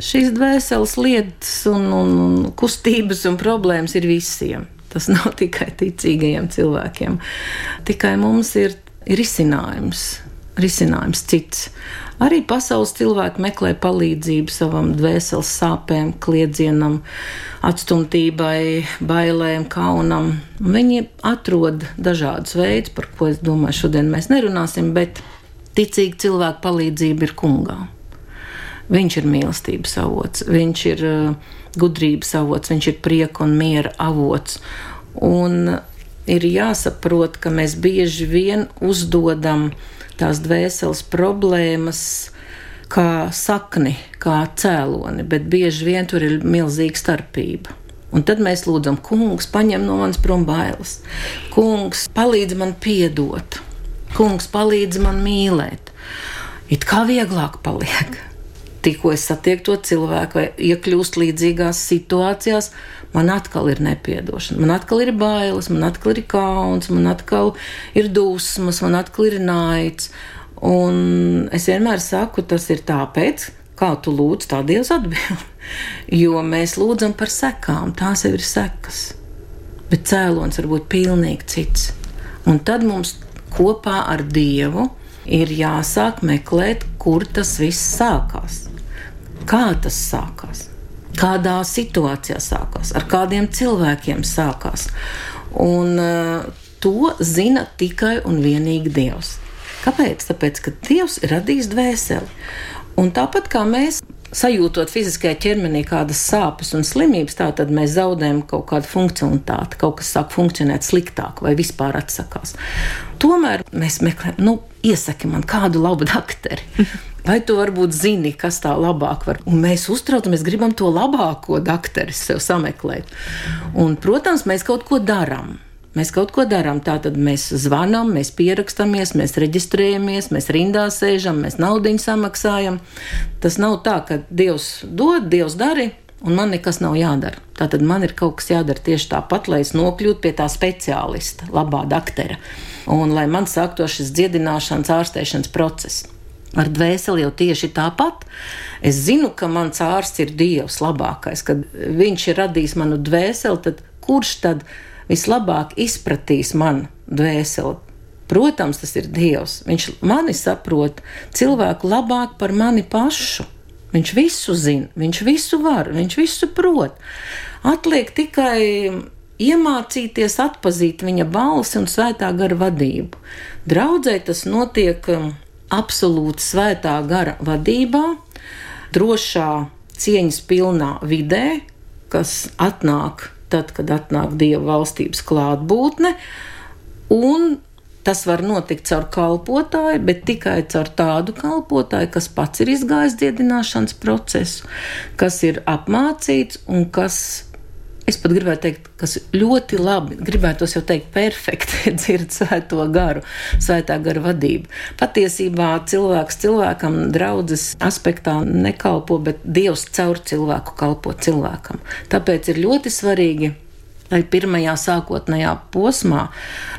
Šīs dvēseles lietas un, un kustības un problēmas ir visiem. Tas nav tikai ticīgajiem cilvēkiem. Tikai mums ir, ir risinājums, risinājums cits. Arī pasaules cilvēki meklē palīdzību savam dvēseles sāpēm, kliedzienam, atstumtībai, bailēm, kaunam. Viņi atrod dažādus veidus, par ko es domāju, šodien mēs nerunāsim, bet ticīgi cilvēku palīdzība ir kungā. Viņš ir mīlestības avots, viņš ir uh, gudrības avots, viņš ir prieka un miera avots. Un ir jāsaprot, ka mēs bieži vien uzdodam tās dvēseles problēmas kā sakni, kā cēloni, bet bieži vien tur ir milzīga starpība. Un tad mēs lūdzam, kungs, paņem no manas prom bailes. Kungs, palīdz man piedot. Kungs, palīdz man mīlēt. It kā vieglāk paliek tikko es satieku to cilvēku vai iekļūstu līdzīgās situācijās, man atkal ir nepiedošana, man atkal ir bailes, man atkal ir kauns, man atkal ir dusmas, man atkal ir naids. Un es vienmēr saku, tas ir tāpēc, kā tu lūdz, tā Dievs atbild. jo mēs lūdzam par sekām, tās jau ir sekas. Bet cēlonis var būt pilnīgi cits. Un tad mums kopā ar Dievu ir jāsāk meklēt, kur tas viss sākās kā tas sākās, kādā situācijā sākās, ar kādiem cilvēkiem sākās. Un uh, to zina tikai un vienīgi Dievs. Kāpēc? Tāpēc, ka Dievs ir radījis dvēseli. Un tāpat kā mēs sajūtot fiziskajā ķermenī kādas sāpes un slimības, tad mēs zaudējam kaut kādu funkcionalitāti, kaut kas sāk funkcionēt sliktāk vai vispār atsakās. Tomēr mēs meklējam, nu, iesaki man kādu labu dakteri. Vai tu varbūt zini, kas tā labāk var? Un mēs uztraucamies, gribam to labāko doktoru sev sameklēt. Un, protams, mēs kaut ko darām. Mēs kaut ko darām. Tātad mēs zvanām, mēs pierakstamies, mēs reģistrējamies, mēs rindā sēžam, mēs naudu samaksājam. Tas nav tā, ka Dievs dod, Dievs dara, un man nekas nav jādara. Tātad man ir kaut kas jādara tieši tāpat, lai es nokļūtu pie tā speciālista, labā daktera, un lai man sāktos šis dziedināšanas, ārstēšanas process. Ar dvēseli jau tieši tāpat. Es zinu, ka mans ārsts ir Dievs labākais, kad viņš ir radījis manu dvēseli, tad kurš tad vislabāk izpratīs manu dvēseli? Protams, tas ir Dievs. Viņš mani saprot cilvēku labāk par mani pašu. Viņš visu zina, viņš visu var, viņš visu prot. Atliek tikai iemācīties atpazīt viņa balsi un svētā gara vadību. Draudzē tas notiek um, absolūti svētā gara vadībā, drošā, cieņas pilnā vidē, kas atnāk tad, kad atnāk Dieva valstības klātbūtne, un Tas var notikt caur kalpotāju, bet tikai caur tādu kalpotāju, kas pats ir izgājis dziedināšanas procesu, kas ir apmācīts un kas Es pat gribētu teikt, kas ļoti labi, gribētu jau teikt, perfekti dzird svēto garu, svētā gara vadību. Patiesībā cilvēks cilvēkam draudzes aspektā nekalpo, bet Dievs caur cilvēku kalpo cilvēkam. Tāpēc ir ļoti svarīgi lai pirmajā sākotnējā posmā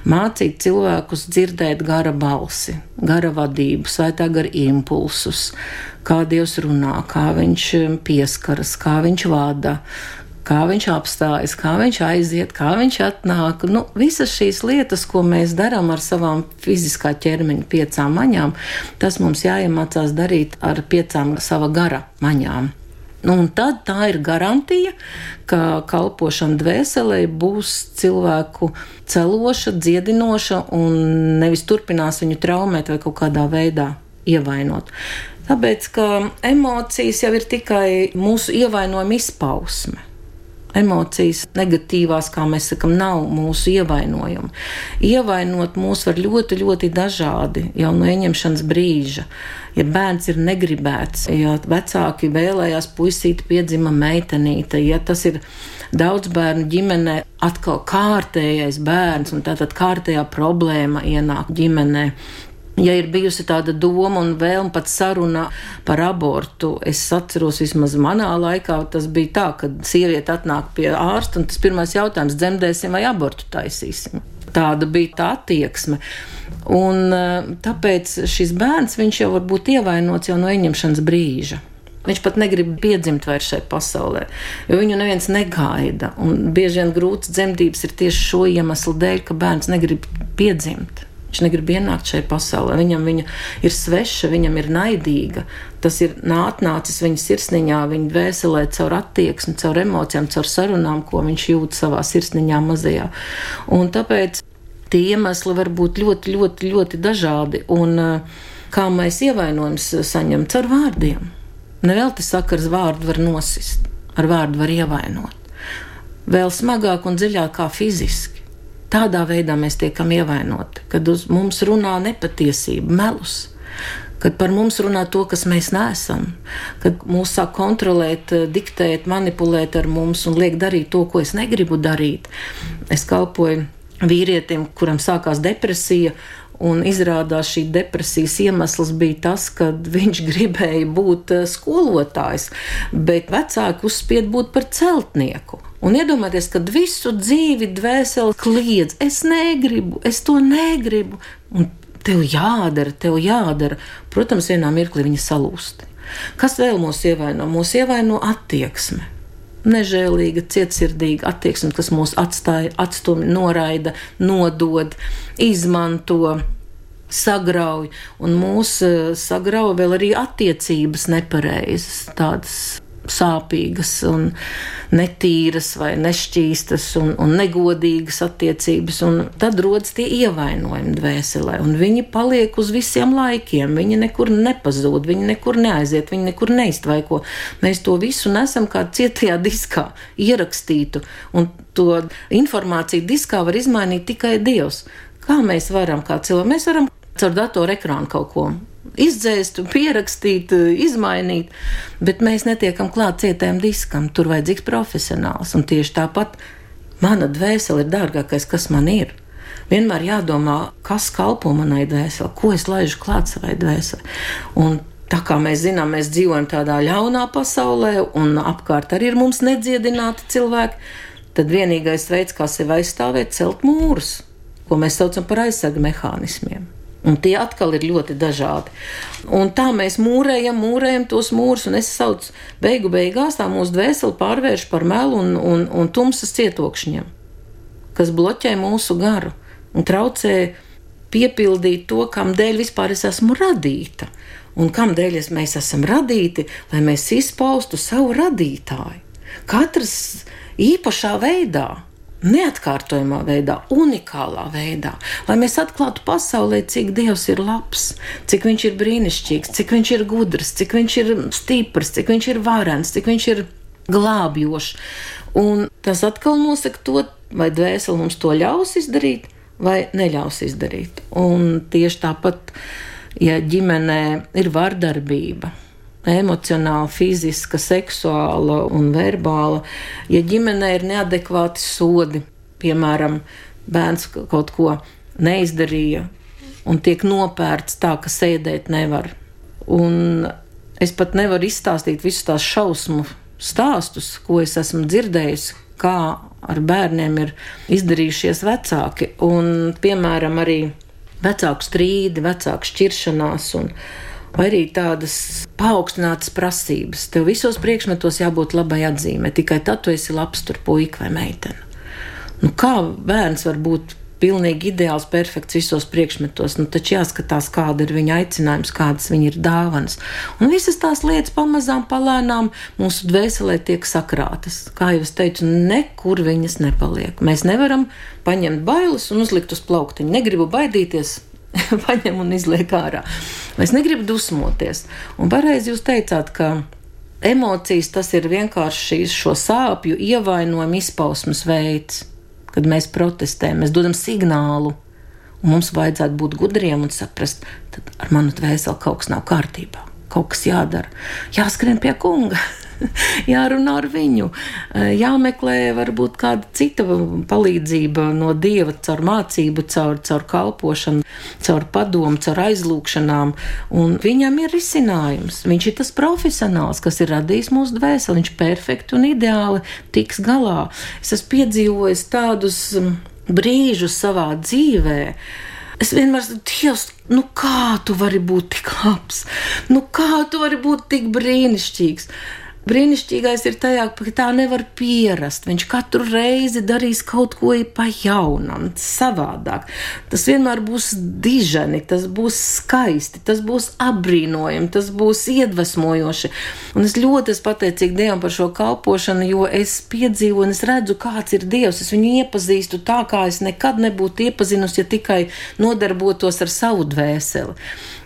mācītu cilvēkus dzirdēt gara balsi, gara vadību, svētā gara impulsus, kā Dievs runā, kā viņš pieskaras, kā viņš vada. Kā viņš apstājas, kā viņš aiziet, kā viņš atnāk. Nu, visas šīs lietas, ko mēs darām ar savām fiziskā ķermeņa piecām maņām, tas mums jāiemācās darīt ar piecām sava gara maņām. Nu, un tad tā ir garantija, ka kalpošana dvēselē būs cilvēku celoša, dziedinoša un nevis turpinās viņu traumēt vai kaut kādā veidā ievainot. Tāpēc, ka emocijas jau ir tikai mūsu ievainojuma izpausme. Emocijas negatīvās, kā mēs sakām, nav mūsu ievainojumi. Ievainot mūs var ļoti, ļoti dažādi jau no ieņemšanas brīža. Ja bērns ir negribēts, ja vecāki vēlējās puisīt piedzima meitenīte, ja tas ir daudz bērnu ģimenē, atkal kārtējais bērns un tātad kārtējā problēma ienāk ģimenē ja ir bijusi tāda doma un vēlme pat saruna par abortu, es atceros, vismaz manā laikā tas bija tā, ka sieviete atnāk pie ārsta un tas pirmais jautājums - dzemdēsim vai abortu taisīsim. Tāda bija tā attieksme. Un eh, tāpēc šis bērns jau var būt ievainots jau no ieņemšanas brīža. Viņš pat negrib piedzimt vairs šai pasaulē, jo viņu neviens negaida. Un bieži vien grūts dzemdības ir tieši šo iemeslu dēļ, ka bērns negrib piedzimt. Viņš negrib ienākt šajā pasaulē. Viņam viņa ir sveša, viņam ir naidīga. Tas ir atnācis viņa sirsniņā, viņa dvēselē, caur attieksmi, caur emocijām, caur sarunām, ko viņš jūt savā sirsniņā mazajā. Un tāpēc tie iemesli var būt ļoti, ļoti, ļoti dažādi. Un eh, kā mēs ievainojums saņemam caur vārdiem. Nevelti saka, ar vārdu var nosist, ar vārdu var ievainot. Vēl smagāk un dziļāk kā fiziski. Tādā veidā mēs tiekam ievainoti, kad uz mums runā nepatiesība, melus. Kad par mums runā to, kas mēs neesam, kad mūs sāk kontrolēt, diktēt, manipulēt ar mums un liek darīt to, ko es negribu darīt. Es kalpoju vīrietim, kuram sākās depresija, Un izrādās šī depresijas iemesls bija tas, ka viņš gribēja būt skolotājs, bet vecāki uzspied būt par celtnieku. Un iedomājieties, ka visu dzīvi dvēseli kliedz, es negribu, es to negribu. Un tev jādara, tev jādara. Protams, vienā mirklī viņa salūst. Kas vēl mūs ievaino? Mūs ievaino attieksme. Nežēlīga, cietsirdīga attieksme, kas mūs atstāja, atstumj, noraida, nodod, izmanto sagrauj, un mūsu eh, sagrauj vēl arī attiecības nepareizas, tādas sāpīgas, un netīras, vai nešķīstas un, un negodīgas attiecības. Un tad rodas tie ievainojumi dvēselē, un viņi paliek uz visiem laikiem. Viņi nekur nepazūd, viņi nekur neaiziet, viņi nekur neiztvaiko. Mēs to visu nesam kā cietajā diskā ierakstītu, un to informāciju diskā var izmainīt tikai Dievs. Kā mēs varam, kā cilvēki, mēs varam caur datoru ekrānu kaut ko izdzēst, pierakstīt, izmainīt, bet mēs netiekam klāt cietējam diskam. Tur vajadzīgs profesionāls. Un tieši tāpat mana dvēsele ir dārgākais, kas man ir. Vienmēr jādomā, kas kalpo manai dvēselē, ko es laižu klāt savai dvēselē. Tā kā mēs zinām, mēs dzīvojam tādā ļaunā pasaulē, un apkārt arī ir mums nedziedināti cilvēki, tad vienīgais veids, kā sevi aizstāvēt, ir celt mūrus, ko mēs saucam par aizsargu mehānismiem. Un tie atkal ir ļoti dažādi. Un tā mēs mūrējam, mūrējam tos mūrus, un es saucu, beigu beigās tā mūsu dvēseli pārvērš par melu un, un, un tumsas cietokšņiem, kas bloķē mūsu garu un traucē piepildīt to, kam dēļ vispār es esmu radīta un kam dēļ mēs esam radīti, lai mēs izpaustu savu radītāju. Katrs īpašā veidā, neatkārtojamā veidā, unikālā veidā, lai mēs atklātu pasaulē, cik Dievs ir labs, cik viņš ir brīnišķīgs, cik viņš ir gudrs, cik viņš ir stiprs, cik viņš ir varens, cik viņš ir glābjošs. Un tas atkal nosaka to, vai dvēseli mums to ļaus izdarīt, vai neļaus izdarīt. Un tieši tāpat ja ģimenē ir vardarbība, emocionāla, fiziska, seksuāla un verbāla, ja ģimenē ir neadekvāti sodi, piemēram, bērns kaut ko neizdarīja un tiek nopērts tā, ka sēdēt nevar. Un es pat nevaru izstāstīt visus tās šausmu stāstus, ko es esmu dzirdējusi, kā ar bērniem ir izdarījušies vecāki. Un, piemēram, arī vecāku strīdi, vecāku šķiršanās. Un, Vai arī tādas paaugstinātas prasības. Tev visos priekšmetos jābūt labai atzīmē, tikai tad tu esi labs tur puika vai meitene. Nu, kā bērns var būt pilnīgi ideāls, perfekts visos priekšmetos. Nu, taču jāskatās, kāda ir viņa aicinājums, kādas viņa ir dāvanas. Un visas tās lietas pamazām, palēnām mūsu dvēselē tiek sakrātas. Kā jau es teicu, nekur viņas nepaliek. Mēs nevaram paņemt bailes un uzlikt uz plauktiņu. Negribu baidīties. paņem un izliek ārā. Es negribu dusmoties. Un pareizi jūs teicāt, ka emocijas tas ir vienkārši šo sāpju ievainojumu izpausmes veids kad mēs protestējam, mēs dodam signālu. Un mums vajadzētu būt gudriem un saprast, ka ar manu dvēseli kaut kas nav kārtībā, kaut kas jādara. Jāskrien pie kunga, jārunā ar viņu, jāmeklē varbūt kāda cita palīdzība no dieva, caur mācību, caur, caur kalpošanu, caur padomu, caur aizlūgšanām. Un viņam ir risinājums. Viņš ir tas profesionāls, kas ir radījis mūsu dvēseli. Viņš perfekti un ideāli tiks galā. Es esmu piedzīvojis tādus brīžus savā dzīvēm Es vienmēr saku, Dievs, nu kā tu vari būt tik labs, nu kā tu vari būt tik brīnišķīgs. Brīnišķīgais ir tajā, ka tā nevar pierast. Viņš katru reizi darīs kaut ko pa jaunam, savādāk. Tas vienmēr būs diženi, tas būs skaisti, tas būs apbrīnojami, tas būs iedvesmojoši. Un es ļoti esmu pateicīga Dievam par šo kalpošanu, jo es piedzīvoju un es redzu, kāds ir Dievs. Es viņu iepazīstu tā, kā es nekad nebūtu iepazinusi, ja tikai nodarbotos ar savu dvēseli.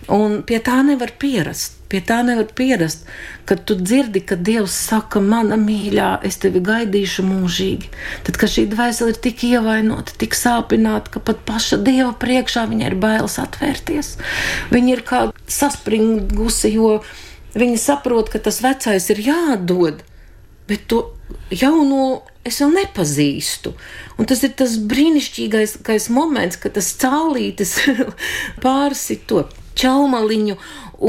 Un pie tā nevar pierast. Pie tā nevar pierast, kad tu dzirdi, ka Dievs saka, mana mīļā, es tevi gaidīšu mūžīgi. Tad, kad šī dvēsele ir tik ievainota, tik sāpināta, ka pat paša Dieva priekšā viņai ir bailes atvērties. Viņa ir kā saspringusi, jo viņa saprot, ka tas vecais ir jādod, bet to jauno es vēl nepazīstu. Un tas ir tas brīnišķīgais moments, kad tas cālītis pārsit to čaumaliņu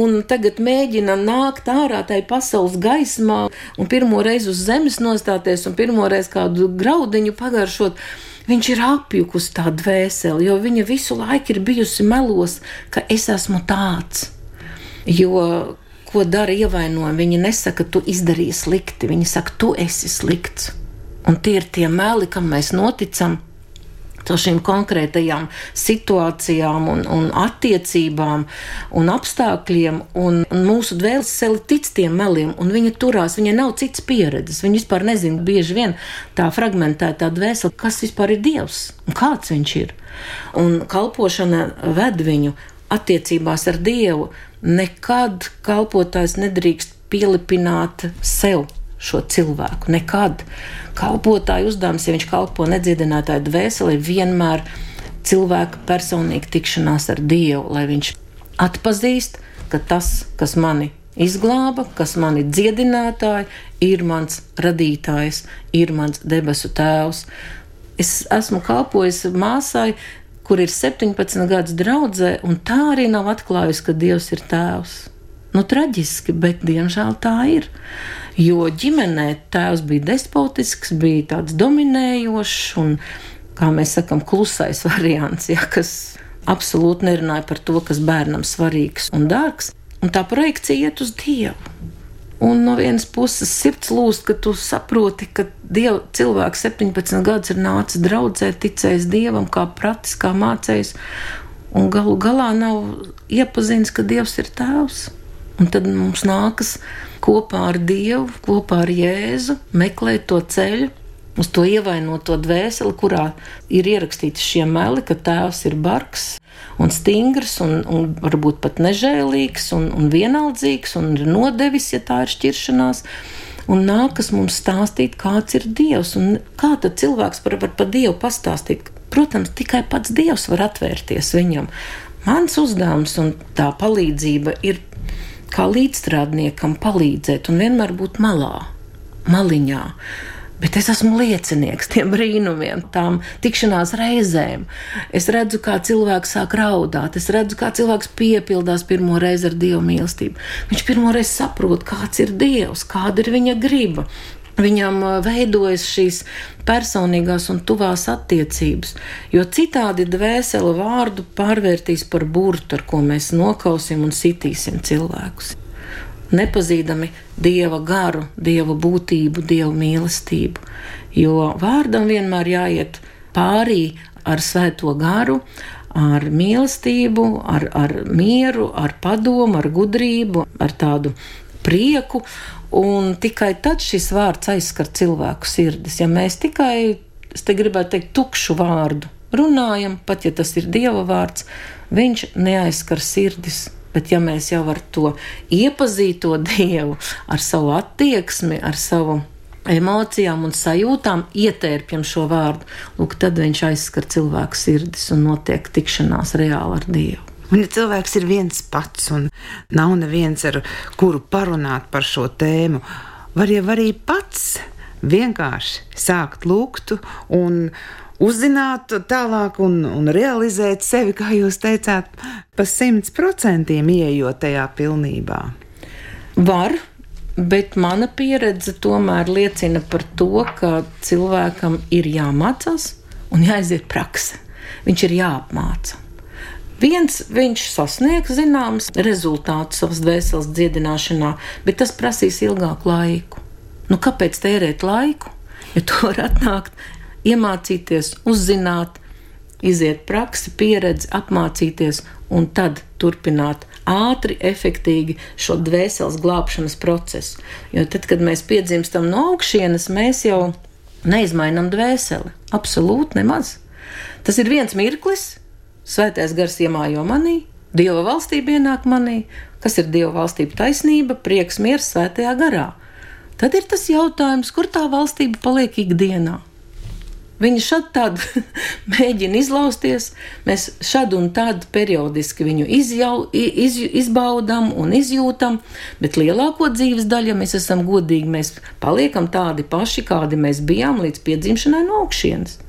un tagad mēģina nākt ārā tajā pasaules gaismā un pirmo reizi uz zemes nostāties un pirmo reizi kādu graudiņu pagaršot. Viņš ir apjukus tā dvēseli, jo viņa visu laiku ir bijusi melos, ka es esmu tāds. Jo, ko dara ievainojumi, viņi nesaka, tu izdarīji slikti, viņi saka, tu esi slikts. Un tie ir tie meli, kam mēs noticam šīm konkrētajām situācijām, un, un attiecībām un apstākļiem. Un, mūsu dvēsele tic tiem meliem, un viņa turās, viņai nav cits pieredzes. Viņa vispār nezina, bieži vien tā fragmentētā dvēsele, kas vispār ir Dievs un kāds viņš ir. Un kalpošana ved viņu attiecībās ar Dievu. Nekad kalpotājs nedrīkst pielipināt sev šo cilvēku. Nekad. Kalpotāja uzdevums, ja viņš kalpo nedziedinātāju dvēseli, ir vienmēr cilvēka personīga tikšanās ar Dievu, lai viņš atpazīst, ka tas, kas mani izglāba, kas mani dziedinātāji, ir mans radītājs, ir mans debesu tēvs. Es esmu kalpojis māsai, kur ir 17 gadus draudzē, un tā arī nav atklājusi, ka Dievs ir tēvs. Nu, traģiski, bet diemžēl tā ir. Jo ģimenē tēvs bija despotisks, bija tāds dominējošs un, kā mēs sakām, klusais variants, ja, kas absolūti nerunāja par to, kas bērnam svarīgs un dārgs. Un tā projekcija iet uz Dievu. Un no vienas puses sirds lūst, ka tu saproti, ka Dieva, cilvēks 17 gadus ir nācis draudzē, ticējis Dievam, kā pratis, kā mācējis, un galu galā nav iepazinis, ka Dievs ir tēvs. Un tad mums nākas kopā ar Dievu, kopā ar Jēzu meklēt to ceļu, uz to ievainoto dvēseli, kurā ir ierakstīti šie meli, ka tēvs ir bargs un stingrs, un, un varbūt pat nežēlīgs un, un vienaldzīgs, un ir nodevis, ja tā ir šķiršanās. Un nākas mums stāstīt, kāds ir Dievs, kā tad cilvēks var, var par Dievu pastāstīt. Protams, tikai pats Dievs var atvērties viņam. Mans uzdevums un tā palīdzība ir kā līdzstrādniekam palīdzēt un vienmēr būt malā, maliņā. Bet es esmu liecinieks tiem brīnumiem, tām tikšanās reizēm. Es redzu, kā cilvēks sāk raudāt, es redzu, kā cilvēks piepildās pirmo reizi ar dievu mīlestību. Viņš pirmo reizi saprot, kāds ir dievs, kāda ir viņa griba, Viņam veidojas šīs personīgās un tuvās attiecības, jo citādi dvēseli vārdu pārvērtīs par burtu, ar ko mēs nokausim un sitīsim cilvēkus. Nepazīdami dieva garu, dieva būtību, dieva mīlestību, jo vārdam vienmēr jāiet pārī ar svēto garu, ar mīlestību, ar, ar mieru, ar padomu, ar gudrību, ar tādu prieku Un tikai tad šis vārds aizskar cilvēku sirdis. Ja mēs tikai, es te gribētu teikt, tukšu vārdu runājam, pat ja tas ir dieva vārds, viņš neaizskar sirdis. Bet, ja mēs jau ar to iepazīto dievu, ar savu attieksmi, ar savu emocijām un sajūtām ietērpjam šo vārdu, lūk, tad viņš aizskar cilvēku sirdis un notiek tikšanās reāli ar dievu. Un, ja cilvēks ir viens pats un nav neviens, ar kuru parunāt par šo tēmu, var jau arī pats vienkārši sākt lūgt un uzzināt tālāk un, un realizēt sevi, kā jūs teicāt, pa simts procentiem ieejot tajā pilnībā. Var, bet mana pieredze tomēr liecina par to, ka cilvēkam ir jāmācās un jāiziet prakse. Viņš ir jāapmāca. Viens viņš sasniegs zināms rezultātus savas dvēseles dziedināšanā, bet tas prasīs ilgāku laiku. Nu, kāpēc tērēt laiku? Ja to var atnākt, iemācīties, uzzināt, iziet praksi, pieredzi, apmācīties un tad turpināt ātri, efektīvi šo dvēseles glābšanas procesu. Jo tad, kad mēs piedzimstam no augšienes, mēs jau neizmainām dvēseli. Absolūti nemaz. Tas ir viens mirklis, Svētais gars iemājo manī, Dieva valstība ienāk manī, kas ir Dieva valstība taisnība, prieks, miers svētajā garā. Tad ir tas jautājums, kur tā valstība paliek ikdienā. Viņa šad tad mēģina izlausties, mēs šad un tad periodiski viņu izjau, iz, izbaudām un izjūtam, bet lielāko dzīves daļu, ja mēs esam godīgi, mēs paliekam tādi paši, kādi mēs bijām līdz piedzimšanai no augšienes.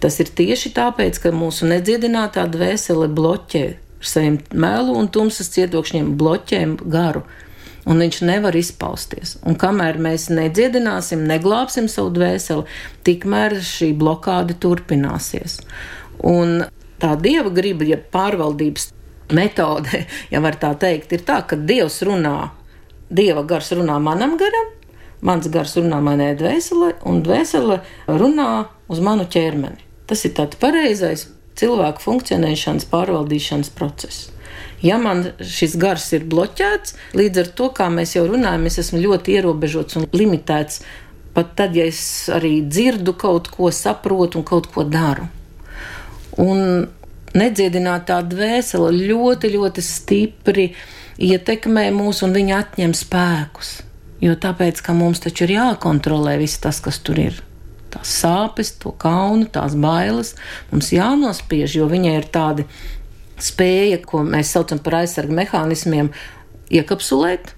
Tas ir tieši tāpēc, ka mūsu nedziedinātā dvēsele bloķē ar saviem mēlu un tumsas cietokšņiem, bloķē garu. Un viņš nevar izpausties. Un kamēr mēs nedziedināsim, neglābsim savu dvēseli, tikmēr šī blokāde turpināsies. Un tā dieva griba, ja pārvaldības metode, ja var tā teikt, ir tā, ka Dievs runā, Dieva gars runā manam garam, mans gars runā manai dvēselē, un dvēsele runā uz manu ķermeni. Tas ir tāds pareizais cilvēku funkcionēšanas, pārvaldīšanas process. Ja man šis gars ir bloķēts, līdz ar to, kā mēs jau runājam, es esmu ļoti ierobežots un limitēts. Pat tad, ja es arī dzirdu kaut ko, saprotu un kaut ko daru. Un nedziedinātā dvēsele ļoti, ļoti stipri ietekmē mūs un viņa atņem spēkus. Jo tāpēc, ka mums taču ir jākontrolē viss tas, kas tur ir tās sāpes, to kaunu, tās bailes mums jānospiež, jo viņai ir tāda spēja, ko mēs saucam par aizsargu mehānismiem, iekapsulēt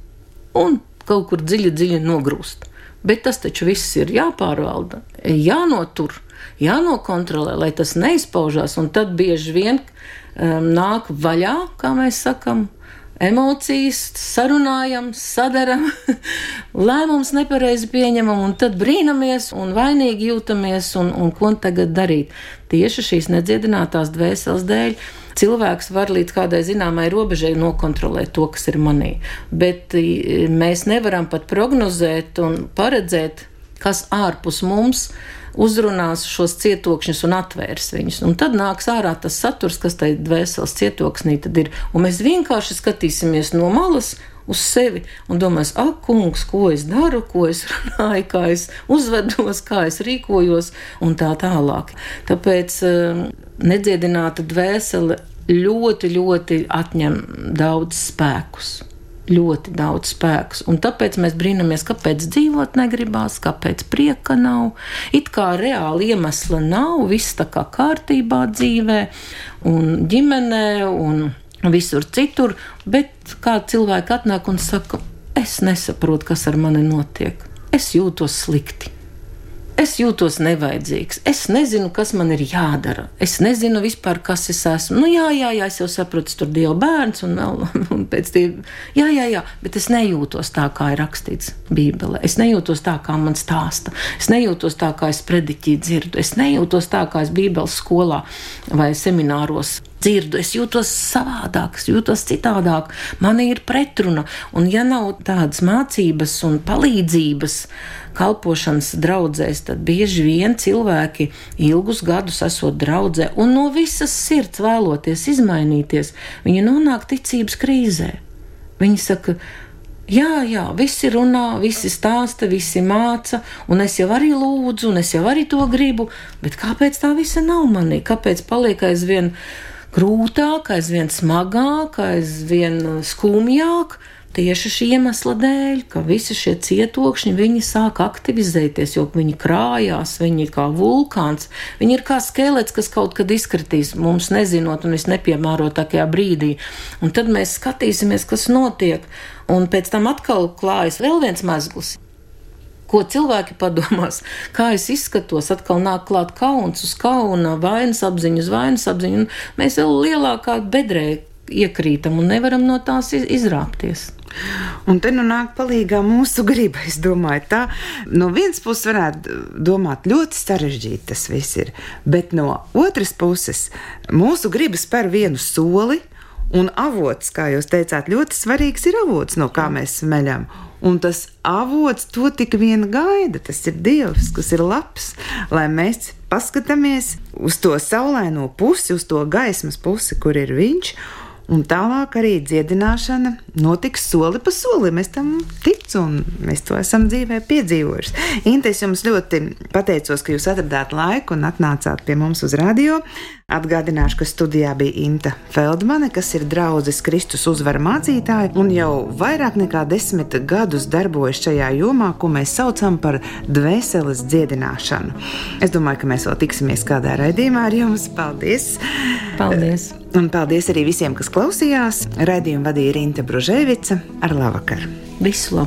un kaut kur dziļi, dziļi nogrūst. Bet tas taču viss ir jāpārvalda, jānotur, jānokontrolē, lai tas neizpaužās. Un tad bieži vien um, nāk vaļā, kā mēs sakām, emocijas, sarunājam, sadaram, lēmums nepareizi pieņemam, un tad brīnamies un vainīgi jūtamies, un, un ko tagad darīt. Tieši šīs nedziedinātās dvēseles dēļ cilvēks var līdz kādai zināmai robežai nokontrolēt to, kas ir manī. Bet mēs nevaram pat prognozēt un paredzēt, kas ārpus mums ir uzrunās šos cietokšņus un atvērs viņus. Un tad nāks ārā tas saturs, kas tajā dvēseles cietoksnī ir. Un mēs vienkārši skatīsimies no malas uz sevi un domās, ak, kungs, ko es daru, ko es runāju, kā es uzvedos, kā es rīkojos un tā tālāk. Tāpēc um, nedziedināta dvēsele ļoti, ļoti atņem daudz spēkus ļoti daudz spēks. Un tāpēc mēs brīnamies, kāpēc dzīvot negribās, kāpēc prieka nav. It kā reāli iemesla nav, viss tā kā kārtībā dzīvē, un ģimenē, un visur citur, bet kā cilvēki atnāk un saka, es nesaprotu, kas ar mani notiek. Es jūtos slikti. Es jūtos nevajadzīgs. Es nezinu, kas man ir jādara. Es nezinu vispār, kas es esmu. Nu, jā, jā, jā es jau saprotu, tur Dieva bērns un vēl un pēc tam. Jā, jā, jā, bet es nejūtos tā, kā ir rakstīts Bībelē. Es nejūtos tā, kā man stāsta. Es nejūtos tā, kā es prediķī dzirdu. Es nejūtos tā, kā es Bībeles skolā vai semināros dzirdu, es jūtos savādāk, es jūtos citādāk, man ir pretruna. Un, ja nav tādas mācības un palīdzības, kalpošanas draudzēs, tad bieži vien cilvēki ilgus gadus esot draudzē un no visas sirds vēloties izmainīties, viņi nonāk ticības krīzē. Viņi saka, Jā, jā, visi runā, visi stāsta, visi māca, un es jau arī lūdzu, un es jau arī to gribu, bet kāpēc tā visa nav manī? Kāpēc paliek aizvien grūtāk, aizvien smagāk, aizvien skumjāk. Tieši šī iemesla dēļ, ka visi šie cietokšņi viņi sāk aktivizēties, jo viņi krājās, viņi ir kā vulkāns, viņi ir kā skelets, kas kaut kad izkritīs, mums nezinot un visnepiemērotākajā brīdī. Un tad mēs skatīsimies, kas notiek, un pēc tam atkal klājas vēl viens mezgls ko cilvēki padomās, kā es izskatos, atkal nāk klāt kauns uz kauna, vainas apziņu uz vainas apziņu, mēs vēl lielākā bedrē iekrītam un nevaram no tās izrāpties. Un te nu nāk palīdzīgā mūsu griba. Es domāju, tā no vienas puses varētu domāt, ļoti sarežģīti tas viss ir, bet no otras puses mūsu griba spēr vienu soli, un avots, kā jūs teicāt, ļoti svarīgs ir avots, no kā mēs smeļam. Un tas avots to tik vien gaida. Tas ir Dievs, kas ir labs, lai mēs paskatāmies uz to saulaino pusi, uz to gaismas pusi, kur ir viņš. Un tālāk arī dziedināšana notiks soli pa solim. Es tam ticu, un mēs to esam dzīvē piedzīvojuši. Inte, es jums ļoti pateicos, ka jūs atradāt laiku un atnācāt pie mums uz radio. Atgādināšu, ka studijā bija Inte Feldmane, kas ir draudzes Kristus uzvara mācītāja un jau vairāk nekā desmit gadus darbojas šajā jomā, ko mēs saucam par dvēseles dziedināšanu. Es domāju, ka mēs vēl tiksimies kādā raidījumā ar jums. Paldies! Paldies! Un paldies arī visiem, kas klausījās. Radījumu vadīja Rīta Bružēvica ar labvakar. Visu labu!